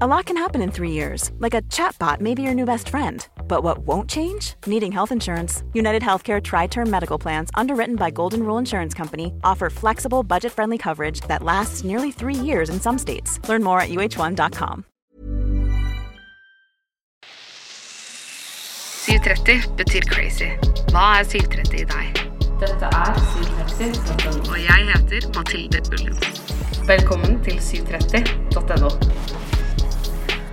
A lot can happen in three years, like a chatbot may be your new best friend. But what won't change? Needing health insurance. United Healthcare Tri Term Medical Plans, underwritten by Golden Rule Insurance Company, offer flexible, budget friendly coverage that lasts nearly three years in some states. Learn more at uh1.com. 730 betyr crazy. Hva er 730 i deg? Dette er 730.no. Og jeg heter Mathilde Ullum. Velkommen til 730.no.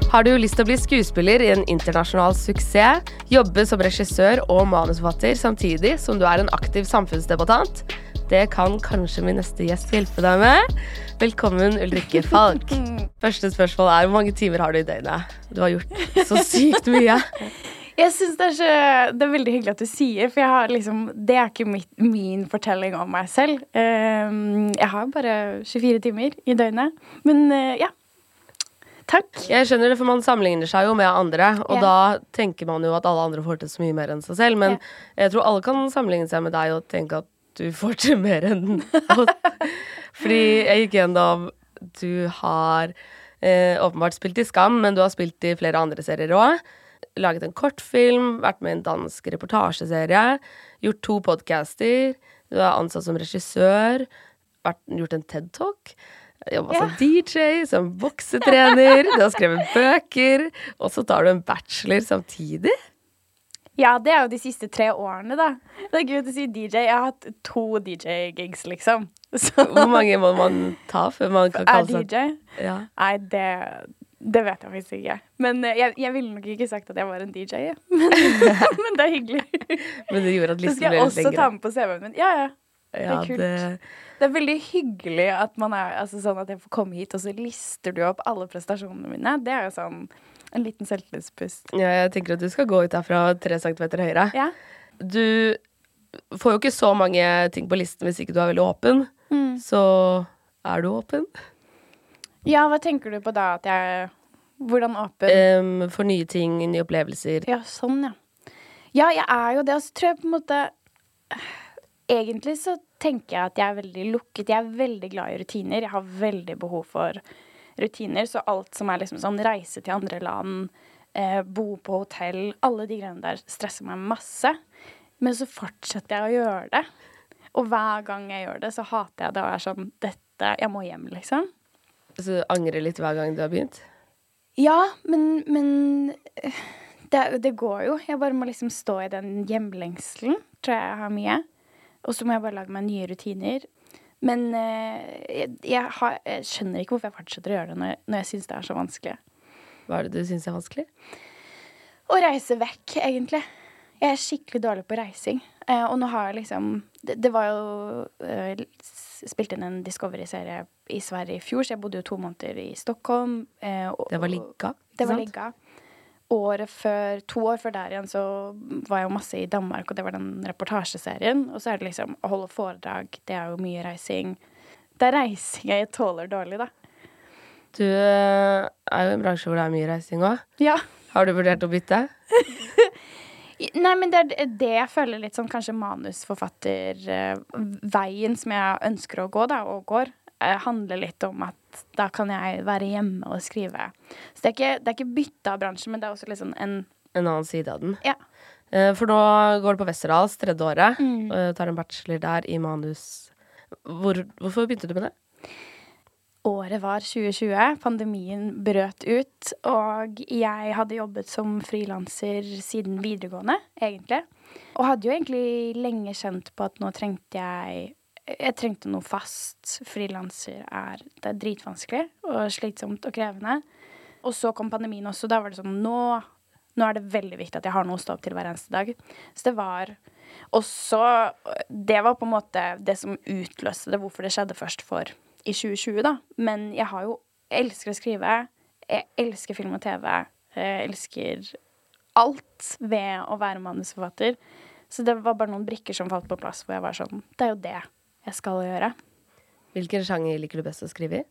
Har du lyst til å bli skuespiller i en internasjonal suksess, jobbe som regissør og manusforfatter samtidig som du er en aktiv samfunnsdebattant? Det kan kanskje min neste gjest hjelpe deg med. Velkommen, Ulrikke Falk. Første spørsmål er hvor mange timer har du i døgnet? Du har gjort så sykt mye. Jeg synes det, er så, det er veldig hyggelig at du sier, for jeg har liksom, det er ikke mitt, min fortelling om meg selv. Um, jeg har bare 24 timer i døgnet. Men uh, ja. Takk. Jeg skjønner det, for man sammenligner seg jo med andre, og Ja. da tenker man jo at alle andre får til så mye mer enn seg selv. Men jeg tror alle kan sammenligne seg med deg og tenke at du får til mer enn oss. Fordi jeg gikk gjennom Du har eh, åpenbart spilt i Skam, men du har spilt i flere andre serier òg. Laget en kortfilm, vært med i en dansk reportasjeserie, gjort to podcaster. Du er ansatt som regissør, vært, gjort en TED-talk. Jobba Ja. som DJ, som boksetrener, du har skrevet bøker, og så tar du en bachelor samtidig. Ja, det er jo de siste tre årene, da. Det er gøy å si DJ. Jeg har hatt to DJ-gigs, liksom. Så Hvor mange må man ta før man kan kalle seg DJ? Ja. Nei, det, det vet jeg faktisk ikke. Men eh, jeg, jeg ville nok ikke sagt at jeg var en DJ, ja. men, men det er hyggelig. Men det gjorde at listen ble lengre. Så skal jeg litt også ta med på CV-en min. Ja, ja. Ja, det er kult. det, Det er veldig hyggelig at man er altså sånn at jeg får komme hit, og så lister du opp alle prestasjonene mine. Det er jo sånn en liten selvtillitspust. ja, jeg tenker at du skal gå ut herfra tre centimeter høyere. Ja. Du får jo ikke så mange ting på listen hvis ikke du er veldig åpen. Mm. Så er du åpen? ja, hva tenker du på da? At jeg Hvordan åpen? Um, for nye ting, nye opplevelser. Ja, sånn, ja. Ja, jeg er jo det. Og så tror jeg på en måte Egentlig så tenker jeg at jeg er veldig lukket. Jeg er veldig glad i rutiner. Jeg har veldig behov for rutiner. Så alt som er liksom sånn reise til andre land, eh, bo på hotell, alle de greiene der stresser meg masse. Men så fortsetter jeg å gjøre det. Og hver gang jeg gjør det, så hater jeg det og er sånn Dette Jeg må hjem, liksom. Så du angrer litt hver gang du har begynt? Ja, men, men eh, det, det går jo. Jeg bare må liksom stå i den hjemlengselen, tror jeg jeg har mye. Og så må jeg bare lage meg nye rutiner. Men eh, jeg, jeg, har, jeg skjønner ikke hvorfor jeg fortsetter å gjøre det når, når jeg syns det er så vanskelig. Hva er det du syns er vanskelig? Å reise vekk, egentlig. Jeg er skikkelig dårlig på reising. Eh, og nå har jeg liksom Det, det var jo eh, s- Spilt inn en Discovery-serie i Sverige i fjor, så jeg bodde jo to måneder i Stockholm. eh, og- Det var ligga? Det var ligga. Året før, to år før der igjen så var jeg jo masse i Danmark, og det var den reportasjeserien. Og så er det liksom å holde foredrag, det er jo mye reising. Det er reising jeg tåler dårlig, da. Du eh, er jo i en bransje hvor det er mye reising òg. Ja. Har du vurdert å bytte? Nei, men det er det jeg føler litt sånn kanskje manusforfatterveien som jeg ønsker å gå, da, og går, handler litt om at da kan jeg være hjemme og skrive. Så det er ikke, det er ikke bytte av bransjen, men det er også liksom en En annen side av den? Ja. Eh, For nå går du på Westerdals tredje året, Mm. og tar en bachelor der i manus. Hvor, hvorfor begynte du med det? Året var 2020. Pandemien brøt ut. Og jeg hadde jobbet som frilanser siden videregående, egentlig. Og hadde jo egentlig lenge kjent på at nå trengte jeg Jeg trengte noe fast. Frilanser er er dritvanskelig og slitsomt og krevende. Og så kom pandemien også. Da var det sånn Nå, nå er det veldig viktig at jeg har noe å stå opp til hver eneste dag. Så det var Og så Det var på en måte det som utløste det, hvorfor det skjedde først for i 2020, da. Men jeg har jo Jeg elsker å skrive. Jeg elsker film og TV. Jeg elsker alt ved å være manusforfatter. Så det var bare noen brikker som falt på plass, hvor jeg var sånn Det er jo det jeg skal gjøre. Hvilken sjanger liker du best å skrive i?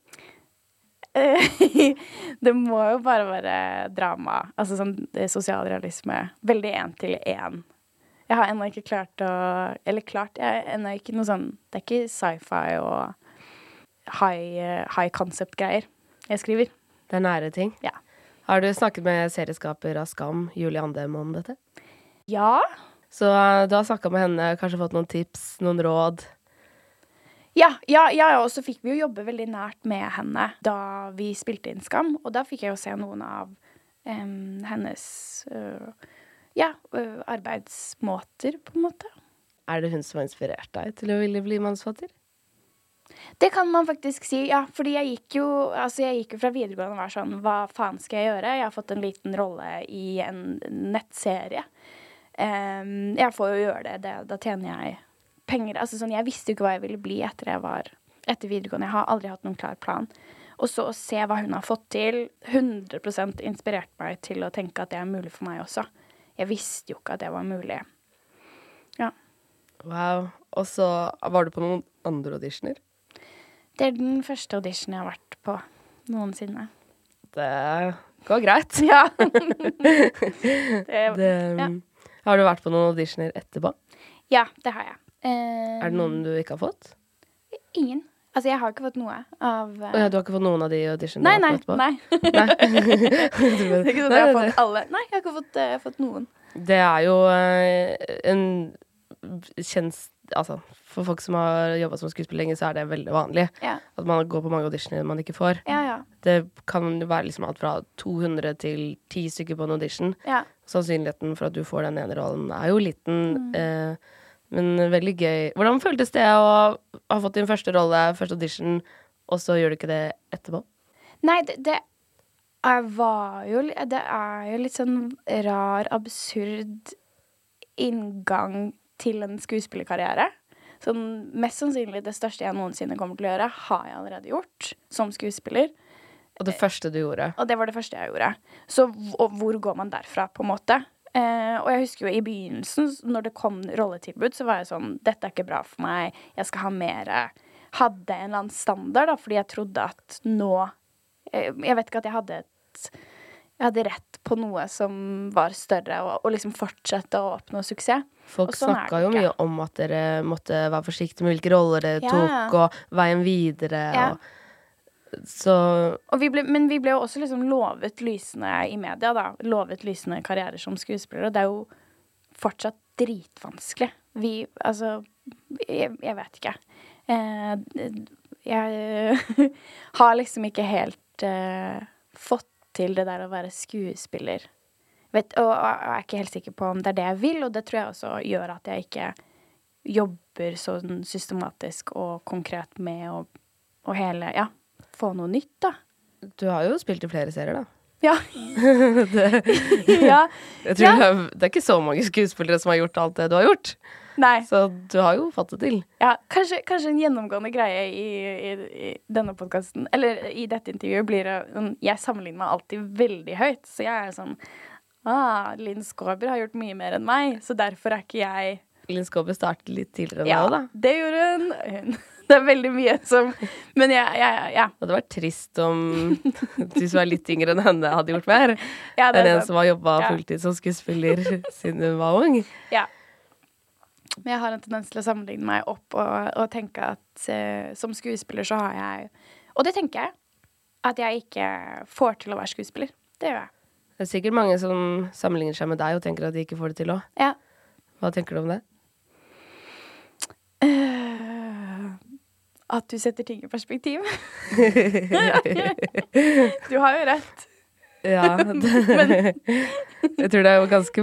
det må jo bare være drama. Altså sånn er sosialrealisme. Veldig én til én. Jeg har ennå ikke klart å Eller klart, jeg er ennå ikke noe sånn Det er ikke sci-fi og high, eh, high concept-greier jeg skriver. Det er nære ting. Ja. Har du snakket med serieskaper av Skam, Julie Andem, om dette? Ja. Så eh, du har snakka med henne, kanskje fått noen tips, noen råd? Ja, ja, ja, og så fikk vi jo jobbe veldig nært med henne da vi spilte inn Skam. Og da fikk jeg jo se noen av um, hennes uh, ja, uh, arbeidsmåter, på en måte. Er det hun som har inspirert deg til å ville bli manusforfatter? Det kan man faktisk si, ja. Fordi jeg gikk jo, altså jeg gikk jo fra videregående og var sånn Hva faen skal jeg gjøre? Jeg har fått en liten rolle i en nettserie. Um, jeg får jo gjøre det, det. Da tjener jeg penger. Altså sånn, Jeg visste jo ikke hva jeg ville bli etter jeg var etter videregående. Jeg har aldri hatt noen klar plan. Og så å se hva hun har fått til, 100% inspirert meg til å tenke at det er mulig for meg også. Jeg visste jo ikke at det var mulig. Ja. Wow. Og så var du på noen andre auditioner. Det er den første auditionen jeg har vært på noensinne. Det går greit. Ja. det, Det, Ja. Har du vært på noen auditioner etterpå? ja, det har jeg. Eh, Er det noen du ikke har fått? Ingen. Altså, jeg har ikke fått noe av uh... oh, ja, du har ikke fått noen av de auditionene Nei, nei. nei. Nei. det er ikke sånn at jeg har fått alle. Nei, jeg har ikke fått, uh, fått noen. Det er jo uh, en kjens... Altså, for folk som har jobba som skuespiller lenge, så er det veldig vanlig. Ja, At man går på mange auditioner man ikke får. ja. ja. Det kan være liksom alt fra 200 til 10 stykker på en audition. ja. Sannsynligheten for at du får den ene rollen er jo liten, Mm. eh, men veldig gøy. Hvordan føltes det å ha fått din første rolle, første audition, og så gjør du ikke det etterpå? Nei, det, det er, var jo Det er jo litt sånn rar, absurd inngang til en skuespillerkarriere. Sånn, mest sannsynlig det største jeg noensinne kommer til å gjøre, har jeg allerede gjort som skuespiller. Og det første du gjorde? Og det var det første jeg gjorde. Så hvor går man derfra, på en måte? Eh, og jeg husker jo i begynnelsen, når det kom rolletilbud, så var jeg sånn Dette er ikke bra for meg. Jeg skal ha mer Hadde en eller annen standard, da, fordi jeg trodde at nå eh, Jeg vet ikke at jeg hadde et Jeg hadde rett på noe som var større, og, og liksom fortsette å oppnå suksess. Folk sånn snakka jo mye om at dere måtte være forsiktige med hvilke roller dere Ja. tok, og veien videre. Ja. Og, så Og vi ble, men vi ble jo også liksom lovet lysende i media, da. Lovet lysende karrierer som skuespillere. Og det er jo fortsatt dritvanskelig. Vi Altså, jeg, jeg vet ikke. Eh, jeg har liksom ikke helt eh, fått til det der å være skuespiller. Vet, og, og jeg er ikke helt sikker på om det er det jeg vil, og det tror jeg også gjør at jeg ikke jobber sånn systematisk og konkret med å, og hele Ja, få noe nytt, da. du har jo spilt i flere serier, da. Ja. det, ja. jeg tror Ja. det, er, det er ikke så mange skuespillere som har gjort alt det du har gjort. Nei. Så du har jo fått det til. Ja, kanskje, kanskje en gjennomgående greie i, i, i denne podkasten, eller i dette intervjuet, blir at um, jeg sammenligner meg alltid veldig høyt. Så jeg er sånn Ah, Linn Skåber har gjort mye mer enn meg, så derfor er ikke jeg Linn Skåber startet litt tidligere enn Ja, deg, da. det gjorde hun. hun. Det er veldig mye som Men jeg, ja, ja. Det hadde vært trist om du som er litt yngre enn henne, hadde gjort mer. ja Enn en som har jobba Ja. fulltid som skuespiller siden hun var ung. Ja. Men jeg har en tendens til å sammenligne meg opp og, og tenke at uh, som skuespiller så har jeg Og det tenker jeg. At jeg ikke får til å være skuespiller. Det gjør jeg. Det er sikkert mange som sammenligner seg med deg og tenker at de ikke får det til òg. Ja. Hva tenker du om det? Eh, at du setter ting i perspektiv. du har jo rett. Ja. Det, jeg tror det er jo ganske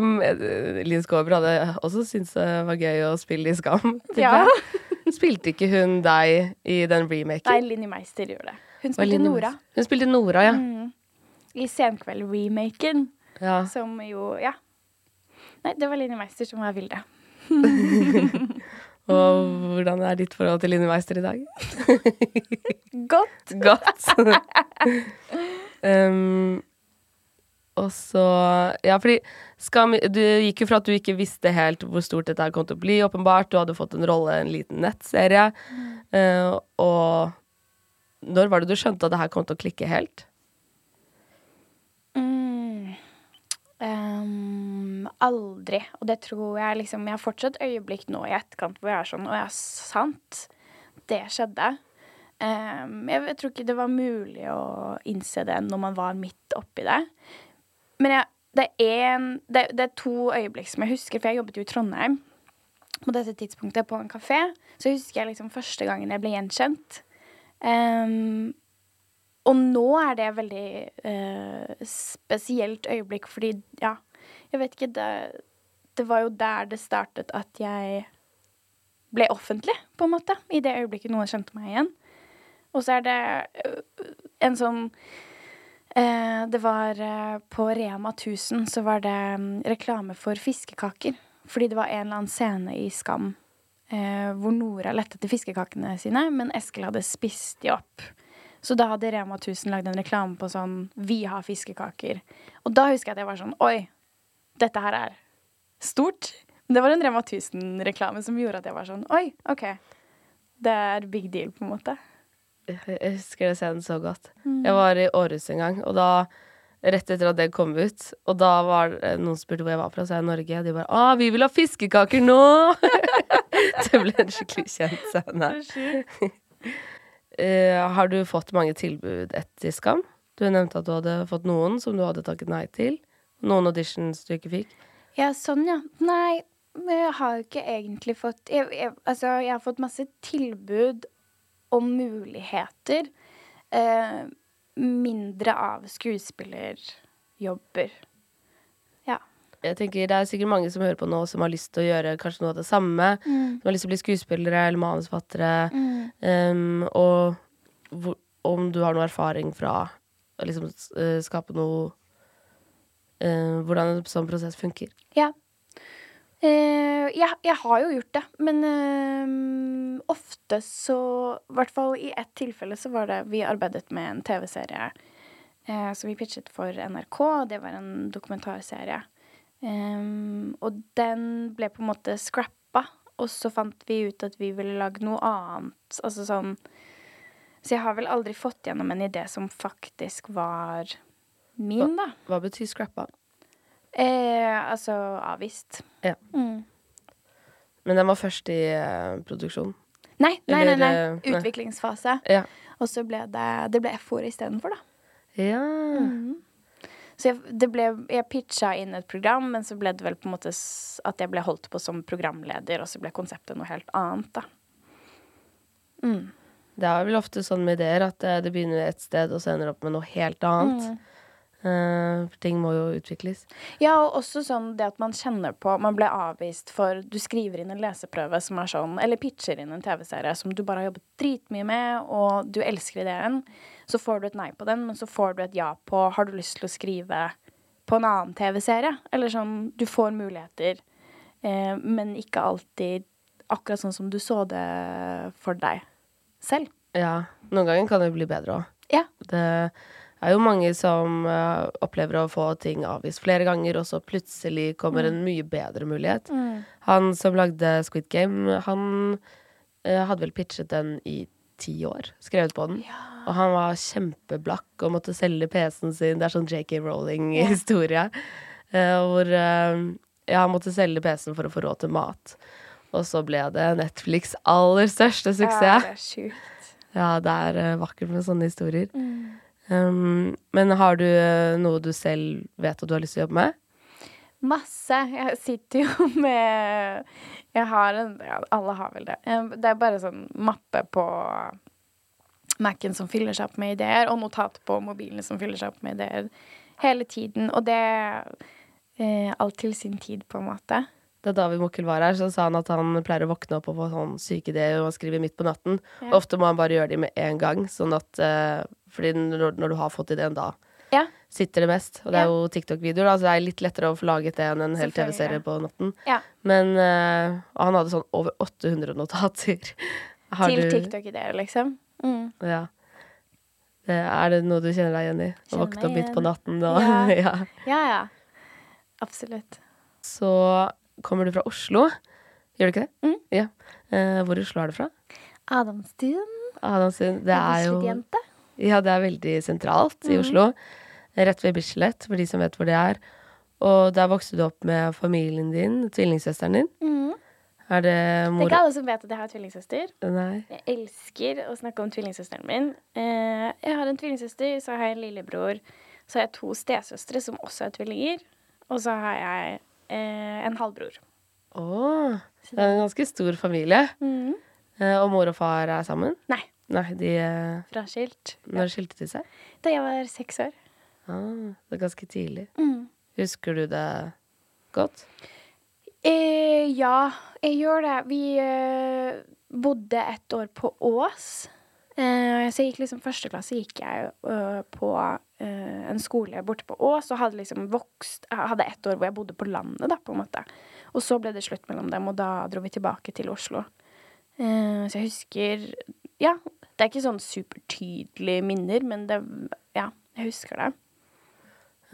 Linn Skåber hadde også syntes det var gøy å spille i Skam. Ja. Spilte ikke hun deg i den remaken? Nei, Linni Meister gjorde det. Hun spilte Nora. Hun spilte Nora, ja. Mm. I Senkveld-remaken, ja. som jo Ja. Nei, det var Linni Meister som var Vilde. Og hvordan er ditt forhold til Line Meister i dag? Godt. Godt. um, og så Ja, fordi Skam Du gikk jo fra at du ikke visste helt hvor stort dette kom til å bli, åpenbart. Du hadde fått en rolle i en liten nettserie. Uh, og når var det du skjønte at det her kom til å klikke helt? Mm. Ehm, aldri. Og det tror jeg liksom Jeg har fortsatt øyeblikk nå i etterkant hvor jeg er sånn Å ja, sant. Det skjedde. Um, jeg, jeg tror ikke det var mulig å innse det når man var midt oppi det. Men jeg, det, er en, det, det er to øyeblikk som jeg husker, for jeg jobbet jo i Trondheim på dette tidspunktet på en kafé. Så husker jeg liksom første gangen jeg ble gjenkjent. Um, og nå er det et veldig uh, spesielt øyeblikk, fordi ja, jeg vet ikke det, det var jo der det startet at jeg ble offentlig, på en måte. I det øyeblikket noen kjente meg igjen. Og så er det øh, en sånn eh, Det var eh, på Rema 1000 så var det um, reklame for fiskekaker. Fordi det var en eller annen scene i Skam eh, hvor Nora lette etter fiskekakene sine, men Eskil hadde spist de opp. Så da hadde Rema 1000 lagd en reklame på sånn 'Vi har fiskekaker'. Og da husker jeg at jeg var sånn Oi, dette her er stort. Men det var en Rema 1000-reklame som gjorde at jeg var sånn Oi, OK. Det er big deal, på en måte. Jeg husker den scenen så godt. Jeg var i Århus en gang, og da Rett etter at det kom ut, og da var noen spurte hvor jeg var fra, så er jeg Norge. Og de bare 'Å, vi vil ha fiskekaker nå!' det ble en skikkelig kjent scene. uh, har du fått mange tilbud etter Skam? Du nevnte at du hadde fått noen som du hadde takket nei til. Noen auditions du ikke fikk. Ja, sånn, ja. Nei, jeg har jo ikke egentlig fått jeg, jeg, Altså, jeg har fått masse tilbud og muligheter. Eh, mindre av skuespillerjobber. Ja. Jeg tenker Det er sikkert mange som hører på nå, som har lyst til å gjøre kanskje noe av det samme. Som har lyst til å bli skuespillere eller manusfattere. Um, og hvor, om du har noe erfaring fra å liksom eh, skape noe eh, Hvordan en sånn prosess funker. Ja. Eh, jeg, jeg har jo gjort det, men eh, ofte så I hvert fall i ett tilfelle så var det Vi arbeidet med en TV-serie eh, som vi pitchet for NRK. Det var en dokumentarserie. Eh, og den ble på en måte scrappa, og så fant vi ut at vi ville lage noe annet. Altså sånn Så jeg har vel aldri fått gjennom en idé som faktisk var min, da. Hva betyr scrappa? Eh, altså avvist. Ja. Mm. Men den var først i eh, produksjon. Nei, nei, nei, Eller, nei. eh, nei. Utviklingsfase. Ja. Og så ble det, det ble F-ord istedenfor, da. ja. Så jeg, det ble, jeg pitcha inn et program, men så ble det vel på en måte at jeg ble holdt på som programleder, og så ble konseptet noe helt annet, da. Mm. Det er vel ofte sånn med ideer at eh, det begynner et sted, og så ender opp med noe helt annet. Eh, for ting må jo utvikles. Ja, og også sånn det at man kjenner på Man ble avvist for Du skriver inn en leseprøve som er sånn Eller pitcher inn en TV-serie som du bare har jobbet dritmye med, og du elsker ideen. Så får du et nei på den, men så får du et ja på Har du lyst til å skrive på en annen TV-serie? Eller sånn Du får muligheter, eh, men ikke alltid akkurat sånn som du så det for deg selv. Ja. Noen ganger kan det bli bedre òg. Ja. Det er jo mange som uh, opplever å få ting avvist flere ganger, og så plutselig kommer en mye bedre mulighet. Han som lagde Squid Game, han uh, hadde vel pitchet den i ti år. Skrevet på den. Og han var kjempeblakk og måtte selge PC-en sin. Det er sånn JK Rowling-historie. Uh, hvor eh, ja, han måtte selge PC-en for å få råd til mat. Og så ble det Netflix' aller største suksess. Ja, det er sjukt. Ja, det er vakkert med sånne historier. Um, men har du eh, noe du selv vet at du har lyst til å jobbe med? Masse. Jeg sitter jo med Jeg har en Alle har vel det. Eh, Det er bare sånn mappe på Mac-en som fyller seg opp med ideer, og notat på mobilen som fyller seg opp med ideer hele tiden. Og det eh, Alt til sin tid, på en måte. Da David Mokkel var her, så sa han at han pleier å våkne opp og få sånn syke ideer og skrive midt på natten. Ja. Ofte må han bare gjøre de med en gang, sånn at uh, Fordi når, når du har fått ideen da, Ja. sitter det mest. Og det er jo TikTok-videoer, da, så det er litt lettere å få laget det enn en hel TV-serie på natten. Ja. Men eh, han hadde sånn over 800 notater. Har Til TikTok-ideer, liksom. Mm. Ja. Er det noe du kjenner deg igjen i? Å våkne opp midt på natten og Ja. ja. Ja, ja. Absolutt. Så kommer du fra Oslo. Gjør du ikke det? Mm. Ja. Eh, hvor i Oslo er du fra? Adamstuen. Adamstuen. Det er jo Ja, det er veldig sentralt i Mhm. Oslo. Rett ved Bislett, for de som vet hvor det er. Og der vokste du opp med familien din, tvillingsøsteren din. Mm. Er det mor... Det er ikke alle som vet at jeg har tvillingsøster. Nei. Jeg elsker å snakke om tvillingsøsteren min. Eh, jeg har en tvillingsøster, så har jeg en lillebror. Så har jeg to stesøstre som også er tvillinger. Og så har jeg en halvbror. Å, det er en ganske stor familie. Eh, og mor og far er sammen? Nei, Nei, de eh, fraskilt. Når skilte de seg? Da jeg var seks år. Ah, det er ganske tidlig. Mm. Husker du det godt? Eh, ja, jeg gjør det. Vi eh, bodde et år på Ås. Eh, så jeg gikk liksom Første klasse gikk jeg eh, på eh, en skole borte på Ås og hadde liksom vokst Jeg hadde ett år hvor jeg bodde på landet, da, på en måte. Og så ble det slutt mellom dem, og da dro vi tilbake til Oslo. Eh, så jeg husker Ja, det er ikke sånn supertydelige minner, men det Ja, jeg husker det.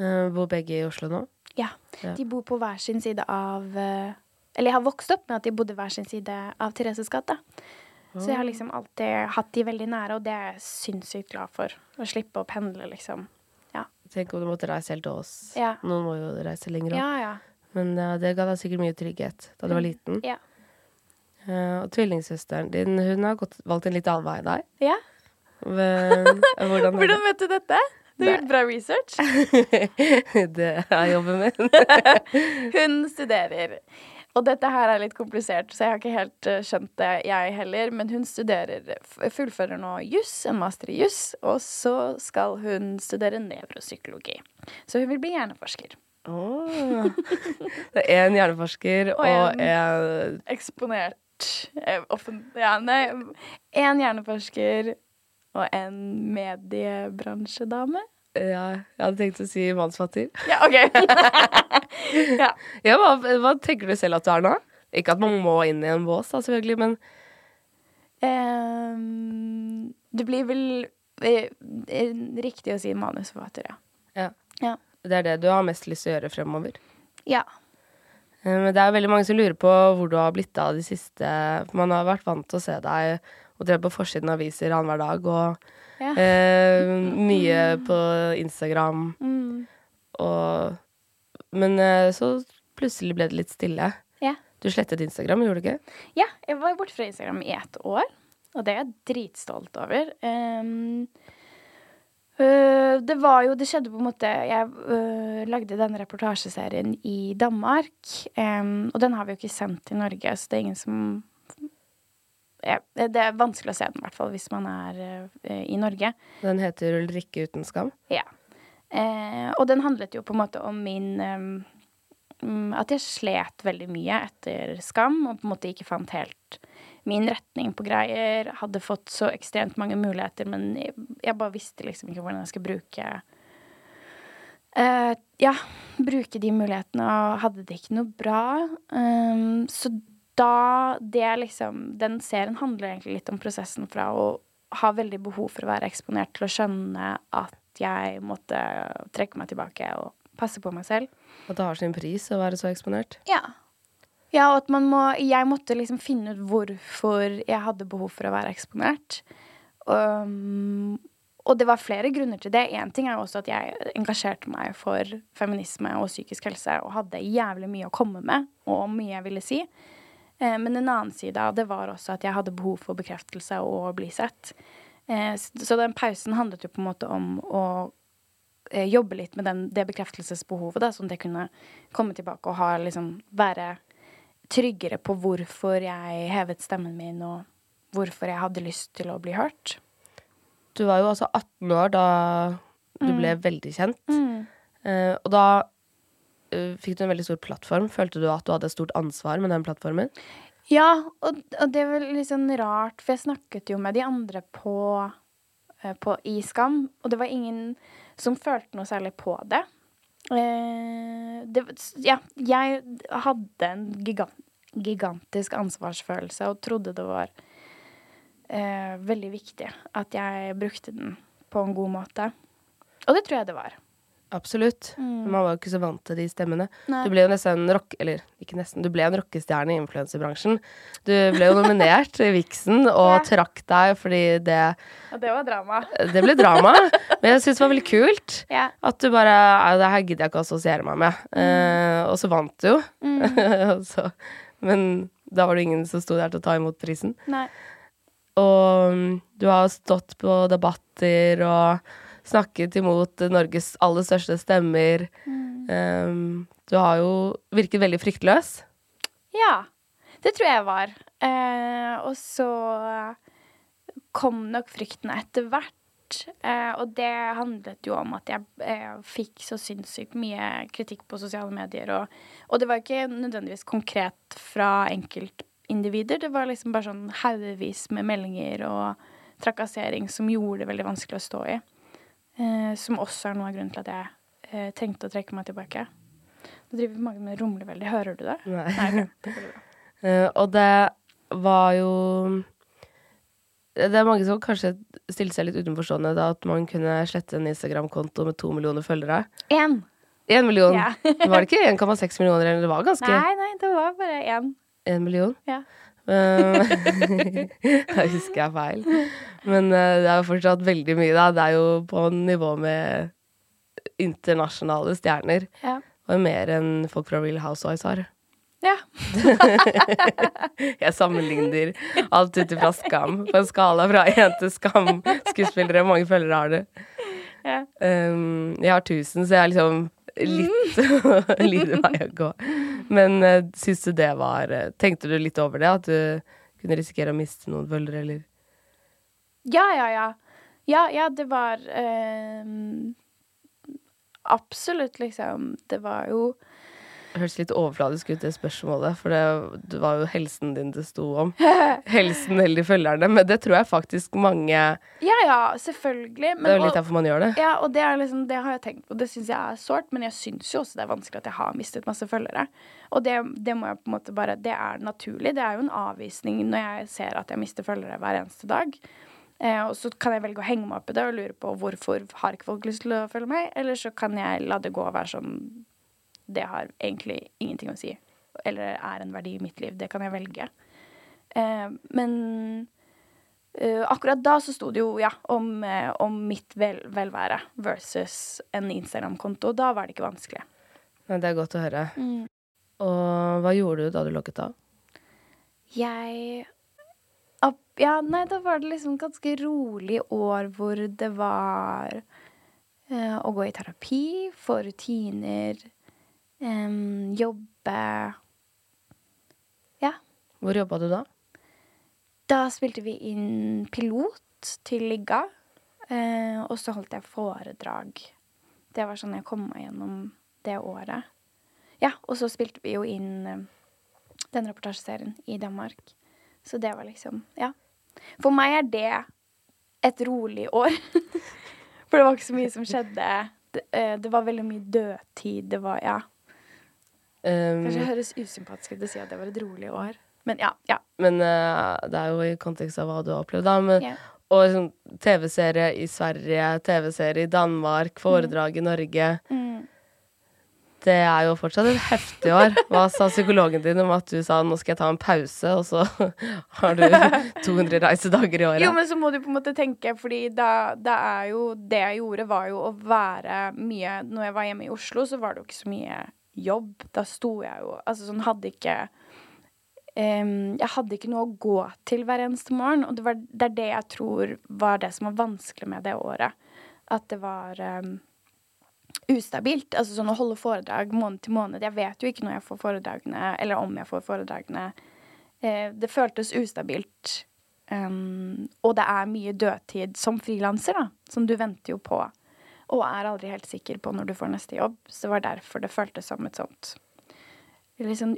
Eh, bor begge i Oslo nå? Ja. Ja. De bor på hver sin side av eh, Eller jeg har vokst opp med at de bodde hver sin side av Thereses gate. Så jeg har liksom alltid hatt de veldig nære, og det er jeg sinnssykt glad for. Å slippe å pendle, liksom. Ja. Tenk om du måtte reise helt til oss. Ja. Noen må jo reise lenger Ja, opp. ja. Men uh, det ga deg sikkert mye trygghet da du var liten. Ja. Uh, og tvillingsøsteren din hun har gått, valgt en litt annen vei enn deg. ja. Men, eh, hvordan Hvordan vet du dette? Du har gjort bra research. det? er jeg jobber med. Hun studerer. Og dette her er litt komplisert, så jeg har ikke helt eh, skjønt det, jeg heller. Men hun studerer, fullfører nå juss, en master i juss, og så skal hun studere nevropsykologi. Så hun vil bli hjerneforsker. Åh. Det er en hjerneforsker Og og en- Eksponert offentlig offen... Ja, nei. Én hjerneforsker og en mediebransjedame. Ja, jeg hadde tenkt å si mannsfatter. Ja, OK. ja. Ja, hva, hva tenker du selv at du er nå? Ikke at man må inn i en bås, da, selvfølgelig, men um, det blir vel eh, riktig å si manusforfatter, ja. ja. Det er det du har mest lyst til å gjøre fremover. Ja. Eh, Men det er veldig mange som lurer på hvor du har blitt av de siste man har vært vant til å se deg og drevet på forsiden av aviser annenhver dag, og Ja. eh, mye på Instagram Mm. og Men eh, så plutselig ble det litt stille. ja. Du slettet Instagram, gjorde du ikke? Ja, jeg var borte fra Instagram i ett år, og det er jeg dritstolt over. Um, øh, det var jo Det skjedde på en måte Jeg øh, lagde denne reportasjeserien i Danmark, Um, og den har vi jo ikke sendt i Norge, så det er ingen som Det er vanskelig å se den, i hvert fall hvis man er øh, i Norge. Den heter Ulrikke uten skam. Ja. Eh, og den handlet jo på en måte om min ehm, mm, At jeg slet veldig mye etter Skam, og på en måte ikke fant helt min retning på greier. Hadde fått så ekstremt mange muligheter, men jeg bare visste liksom ikke hvordan jeg skulle bruke Uh, Ja, bruke de mulighetene, og hadde det ikke noe bra. Um, så da det liksom Den serien handler egentlig litt om prosessen fra å ha veldig behov for å være eksponert til å skjønne at jeg måtte trekke meg tilbake og passe på meg selv. At det har sin pris å være så eksponert. Ja. Ja, og at man må Jeg måtte liksom finne ut hvorfor jeg hadde behov for å være eksponert. Um, og det var flere grunner til det. Én ting er jo også at jeg engasjerte meg for feminisme og psykisk helse og hadde jævlig mye å komme med, og mye jeg ville si. Eh, men en annen side av det var også at jeg hadde behov for bekreftelse og å bli sett. Eh, så den pausen handlet jo på en måte om å eh, jobbe litt med den, det bekreftelsesbehovet, da, sånn at jeg kunne komme tilbake og ha, liksom, være tryggere på hvorfor jeg hevet stemmen min, og hvorfor jeg hadde lyst til å bli hørt. Du var jo altså 18 år da du ble veldig kjent. Mm. og da fikk du en veldig stor plattform. Følte du at du hadde et stort ansvar med den plattformen? Ja, og, og det var litt sånn rart, for jeg snakket jo med de andre på, eh, på i Skam, og det var ingen som følte noe særlig på det. Eh, det ja, jeg hadde en gigan, gigantisk ansvarsfølelse og trodde det var eh, veldig viktig at jeg brukte den på en god måte. Og det tror jeg det var. Absolutt. Men Man var jo ikke så vant til de stemmene. Nei. Du ble jo nesten rock... Eller ikke nesten, du ble en rockestjerne i influensebransjen. Du ble jo nominert i Vixen og Ja. trakk deg fordi det, Og det var drama. det ble drama. Men jeg syns det var veldig kult. Ja. At du bare Det her gidder jeg ikke å assosiere meg med. Eh, og så vant du jo. så, men da var det ingen som sto der til å ta imot prisen. Nei. Og mm, du har stått på debatter og snakket imot Norges aller største stemmer. Um, du har jo virket veldig fryktløs. Ja, det tror jeg var. Eh, og så kom nok frykten etter hvert. Eh, og det handlet jo om at jeg eh, fikk så sinnssykt mye kritikk på sosiale medier. Og, og det var ikke nødvendigvis konkret fra enkeltindivider. Det var liksom bare sånn haugevis med meldinger og trakassering som gjorde det veldig vanskelig å stå i. Eh, som også er noe av grunnen til at jeg eh, tenkte å trekke meg tilbake. Nå driver magen min og rumler veldig. Hører du det? Nei. Nei, det. Eh, og det var jo Det er mange som kanskje stilte seg litt utenforstående da at man kunne slette en Instagram-konto med to millioner følgere. Én. Én million! Ja. var det ikke 1,6 millioner, eller det var ganske Nei, nei, det var bare én. én million? Ja. Eh, Da husker jeg feil. Men eh, det er jo fortsatt veldig mye, da. Det er jo på nivå med internasjonale stjerner. Ja. Og mer enn folk fra Real Housewives har. ja. Jeg sammenligner alt ut ifra Skam. På en skala fra én til Skam. Skuespillere, mange følgere har det. Ja. Um, jeg har 1000, så jeg er liksom litt litt vei å gå. Men uh, syns du det var uh, Tenkte du litt over det? At du kunne risikere å miste noen følgere, eller? Ja, ja, ja. Ja, ja, det var ehm, Absolutt, liksom. Det var jo hørtes litt overfladisk ut, det spørsmålet, for det, var jo helsen din det sto om. Helsen eller følgerne. Men det tror jeg faktisk mange Ja, ja, selvfølgelig. Det er jo litt derfor man gjør det. Ja, og det, er liksom, det har jeg tenkt på. Det syns jeg er sårt, men jeg syns jo også det er vanskelig at jeg har mistet masse følgere. Og det, det må jeg på en måte bare Det er naturlig. Det er jo en avvisning når jeg ser at jeg mister følgere hver eneste dag. Eh, og så kan jeg velge å henge meg opp i det og lure på hvorfor har ikke folk lyst til å følge meg, eller så kan jeg la det gå og være sånn Det har egentlig ingenting å si. Eller er en verdi i mitt liv. Det kan jeg velge. Eh, men Eh, akkurat da så sto det jo ja, om, eh, om mitt vel, velvære versus en Instagram-konto. Da var det ikke vanskelig. Det er godt å høre. Mm. Og hva gjorde du da du logget av? Jeg Ja, nei, da var det liksom ganske rolig år hvor det var eh, å gå i terapi, få rutiner, em, jobbe Ja. Hvor jobba du da? Da spilte vi inn pilot til Ligga, Uh, og så holdt jeg foredrag. Det var sånn jeg kom meg gjennom det året. Ja, og så spilte vi jo inn uh, den reportasjeserien i Danmark. Så det var liksom Ja. For meg er det et rolig år. For det var ikke så mye som skjedde. Det, eh, det var veldig mye dødtid. Det var Ja. Um, Kanskje det høres usympatisk ut å si at det var et rolig år. Men ja. ja. men uh, det er jo i kontekst av hva du har opplevd, da. Men, yeah. Og sånn TV-serie i Sverige, TV-serie i Danmark, foredrag i Norge. Mm. Det er jo fortsatt et heftig år. Hva sa psykologen din om at du sa nå skal jeg ta en pause, og så har du 200 reisedager i året? Jo, men så må du på en måte tenke, fordi da, da er jo Det jeg gjorde, var jo å være mye Når jeg var hjemme i Oslo, så var det jo ikke så mye jobb. Da sto jeg jo Altså sånn hadde ikke um, Jeg hadde ikke noe å gå til hver eneste morgen, og det, var, det er det jeg tror var det som var vanskelig med det året. At det var um, ustabilt. Altså sånn å holde foredrag måned til måned. Jeg vet jo ikke når jeg får foredragene, eller om jeg får foredragene. Uh, det føltes ustabilt. Um, og det er mye dødtid som frilanser, da. Som du venter jo på. Og er aldri helt sikker på når du får neste jobb. Så det var derfor det føltes som et sånt litt sånn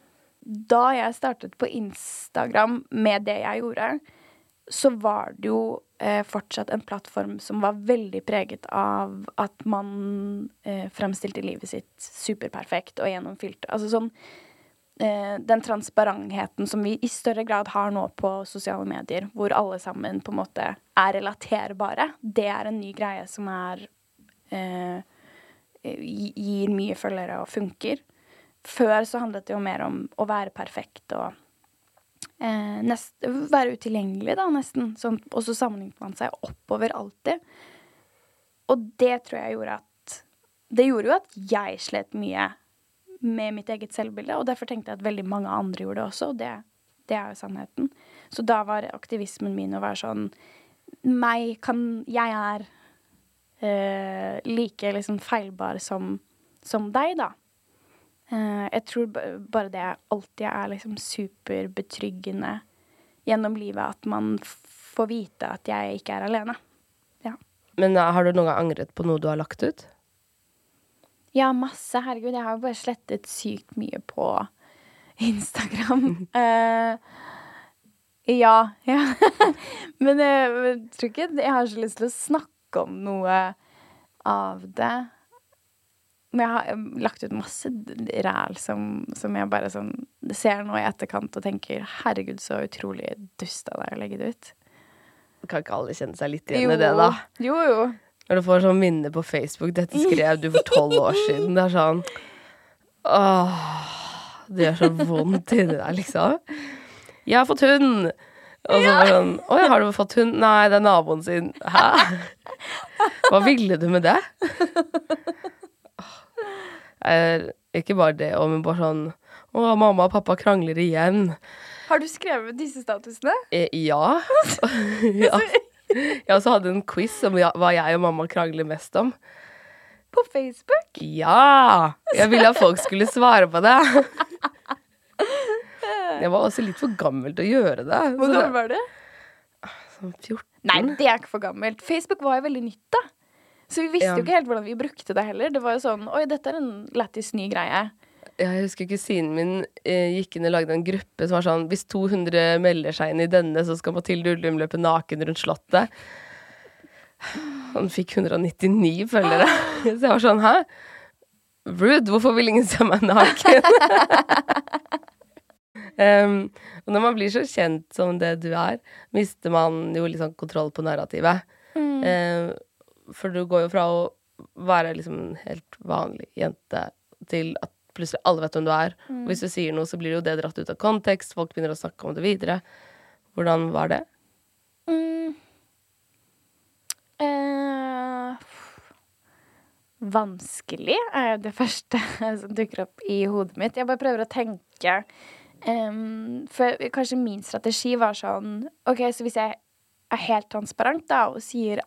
Da jeg startet på Instagram med det jeg gjorde, så var det jo eh, fortsatt en plattform som var veldig preget av at man eh, fremstilte livet sitt superperfekt og gjennomfylt. Altså sånn eh, Den transparentheten som vi i større grad har nå på sosiale medier, hvor alle sammen på en måte er relaterbare, det er en ny greie som er eh, Gir mye følgere og funker. Før så handlet det jo mer om å være perfekt og eh, nest, være utilgjengelig, da, nesten. Sånn, og så sammenlignet man seg oppover alltid. Og det tror jeg gjorde at Det gjorde jo at jeg slet mye med mitt eget selvbilde, og derfor tenkte jeg at veldig mange andre gjorde det også, og det, det er jo sannheten. Så da var aktivismen min å være sånn Meg kan Jeg er eh, like liksom feilbar som, som deg, da. Eh, jeg tror bare det alltid er liksom superbetryggende gjennom livet at man får vite at jeg ikke er alene. Ja. Men eh, har du noen gang angret på noe du har lagt ut? Ja, masse. Herregud, jeg har jo bare slettet sykt mye på Instagram. uh, ja, ja. Men jeg, jeg tror ikke jeg har så lyst til å snakke om noe av det. Men jeg har eh, lagt ut masse ræl som, som jeg bare sånn ser nå i etterkant og tenker herregud, så utrolig dust av deg å legge det ut. Kan ikke alle kjenne seg litt igjen i det, da? Jo, jo. Når du får sånn minne på Facebook 'Dette skrev du for tolv år siden'. Det er sånn Åh, det gjør så vondt inni deg, liksom. 'Jeg har fått hund'. Og så bare sånn 'Å ja, har du fått hund?' 'Nei, det er naboen sin'. Hæ? Hva ville du med det? Er ikke bare det, men bare sånn 'Å, mamma og pappa krangler igjen'. Har du skrevet disse statusene? Eh, ja. ja. Jeg også hadde en quiz om hva jeg og mamma krangler mest om. På Facebook? Ja! Jeg ville at folk skulle svare på det. Jeg var også litt for gammel til å gjøre det. Hvor gammel var du? Sånn 14. Nei, det er ikke for gammelt. Facebook var jo veldig nytt, da. Så vi visste Ja. jo ikke helt hvordan vi brukte det heller. Det var jo sånn Oi, dette er en lættis ny greie. Jeg husker kusinen min eh, gikk inn og lagde en gruppe som var sånn Hvis 200 melder seg inn i denne, så skal Mathilde Ullum løpe naken rundt Slottet. Han fikk 199 følgere. Så jeg var sånn Hæ? Rude, hvorfor vil ingen se meg naken? um, og når man blir så kjent som det du er, mister man jo litt liksom kontroll på narrativet. Um, for du går jo fra å være liksom en helt vanlig jente til at plutselig alle vet hvem du er. Og hvis du sier noe, så blir det jo det dratt ut av kontekst, folk begynner å snakke om det videre. Hvordan var det? Mm. Eh, vanskelig, er det første som dukker opp i hodet mitt. Jeg bare prøver å tenke um, For kanskje min strategi var sånn OK, så hvis jeg er helt transparent da, og sier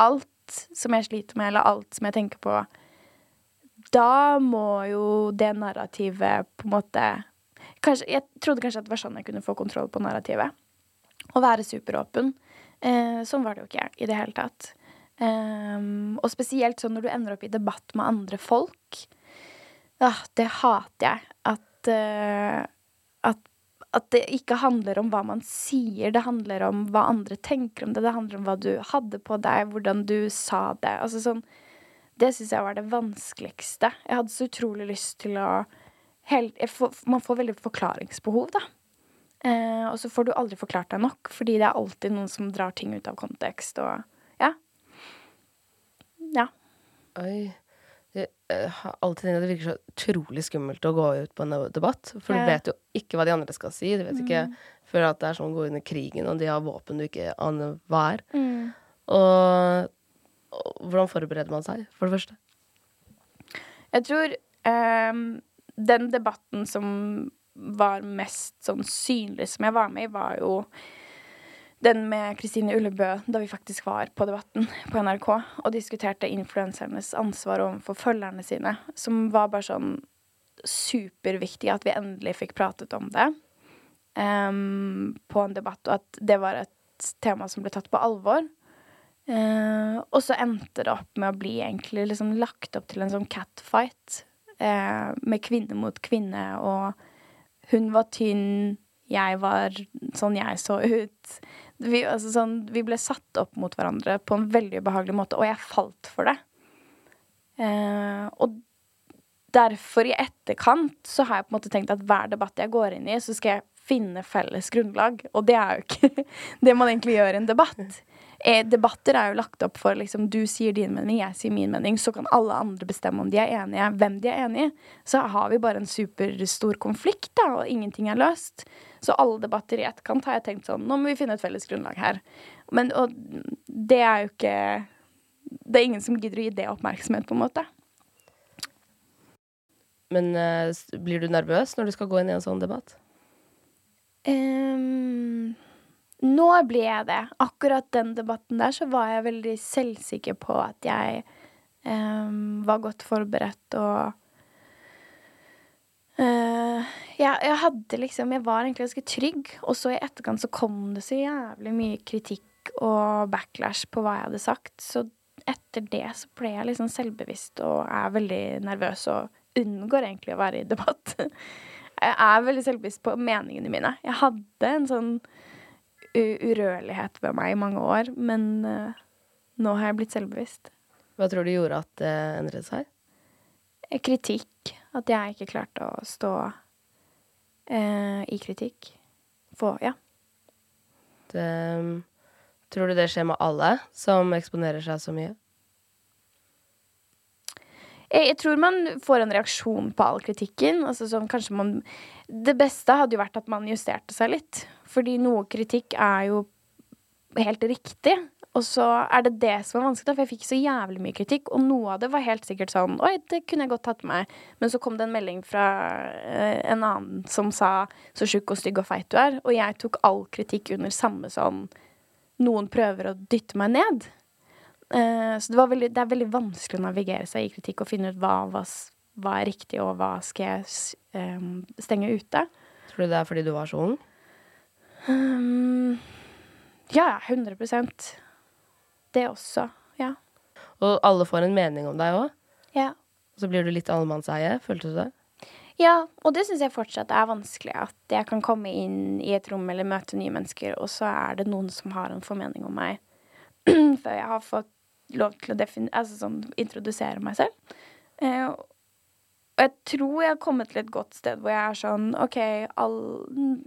alt som jeg sliter med, eller alt som jeg tenker på, da må jo det narrativet på en måte kanskje, Jeg trodde kanskje at det var sånn jeg kunne få kontroll på narrativet. Å være superåpen. Eh, sånn var det jo ikke i det hele tatt. Um, og spesielt sånn når du ender opp i debatt med andre folk. Ah, det hater jeg. At, uh, at, at, det ikke handler om hva man sier, det handler om hva andre tenker om det. Det handler om hva du hadde på deg, hvordan du sa det. Altså sånn Det syns jeg var det vanskeligste. Jeg hadde så utrolig lyst til å helt, får, Man får veldig forklaringsbehov, da. Eh, og så får du aldri forklart deg nok, fordi det er alltid noen som drar ting ut av kontekst. og ja. Oi. Jeg har alltid tenkt at det virker så utrolig skummelt å gå ut på en debatt. For ja. du vet jo ikke hva de andre skal si. Du vet mm. ikke før at det er sånn å gå under krigen, og de har våpen du ikke aner hva er. Mm. Og, og, hvordan forbereder man seg, for det første? Jeg tror um, den debatten som var mest sånn synlig som jeg var med i, var jo den med Kristine Ullebø da vi faktisk var på Debatten på NRK og diskuterte influensernes ansvar overfor følgerne sine, som var bare sånn superviktig at vi endelig fikk pratet om det um, på en debatt, og at det var et tema som ble tatt på alvor. Uh, og så endte det opp med å bli egentlig liksom lagt opp til en sånn catfight uh, med kvinne mot kvinne, og hun var tynn, jeg var sånn jeg så ut. Vi, altså sånn, vi, ble satt opp mot hverandre på en veldig ubehagelig måte, og jeg falt for det. Eh, og derfor, i etterkant, så har jeg på en måte tenkt at hver debatt jeg går inn i, så skal jeg finne felles grunnlag. Og det er jo ikke det man egentlig gjør i en debatt. Eh, debatter er jo lagt opp for liksom du sier din mening, jeg sier min mening. Så kan alle andre bestemme om de er enige, hvem de er enige i. Så har vi bare en superstor konflikt, da, og ingenting er løst. Så alle debatter i etterkant har jeg tenkt sånn Nå må vi finne et felles grunnlag her. Men og det er jo ikke Det er ingen som gidder å gi det oppmerksomhet, på en måte. Men uh, blir du nervøs når du skal gå inn i en sånn debatt? Um, nå blir jeg det. Akkurat den debatten der så var jeg veldig selvsikker på at jeg um, var godt forberedt og Uh, jeg, jeg, hadde liksom Jeg var egentlig ganske trygg, og så i etterkant så kom det så jævlig mye kritikk og backlash på hva jeg hadde sagt. Så etter det så ble jeg liksom selvbevisst og er veldig nervøs og unngår egentlig å være i debatt. Jeg er veldig selvbevisst på meningene mine. Jeg hadde en sånn urørlighet ved meg i mange år, men uh, nå har jeg blitt selvbevisst. Hva tror du gjorde at det endret seg? Kritikk. At jeg ikke klarte å stå eh, i kritikk. Få Ja. Det, tror du det skjer med alle som eksponerer seg så mye? Jeg, jeg tror man får en reaksjon på all kritikken. Altså som kanskje man Det beste hadde jo vært at man justerte seg litt. Fordi noe kritikk er jo helt riktig. Og så er det det som er vanskelig, for jeg fikk så jævlig mye kritikk. Og noe av det var helt sikkert sånn Oi, det kunne jeg godt tatt med meg. Men så kom det en melding fra uh, en annen som sa så tjukk og stygg og feit du er. Og jeg tok all kritikk under samme sånn Noen prøver å dytte meg ned. Uh, så det, veldig, det, er veldig vanskelig å navigere seg i kritikk og finne ut hva, hva, hva er riktig, og hva skal jeg um, stenge ute. Tror du det er fordi du var så ung? Um, ja, 100 det også, ja. Og alle får en mening om deg òg? Ja. Og så blir du litt allemannseie, følte du det? Ja, og det syns jeg fortsatt er vanskelig. At jeg kan komme inn i et rom eller møte nye mennesker, og så er det noen som har en formening om meg før jeg har fått lov til å altså sånn, introdusere meg selv. Eh, og jeg tror jeg har kommet til et godt sted hvor jeg er sånn OK, all,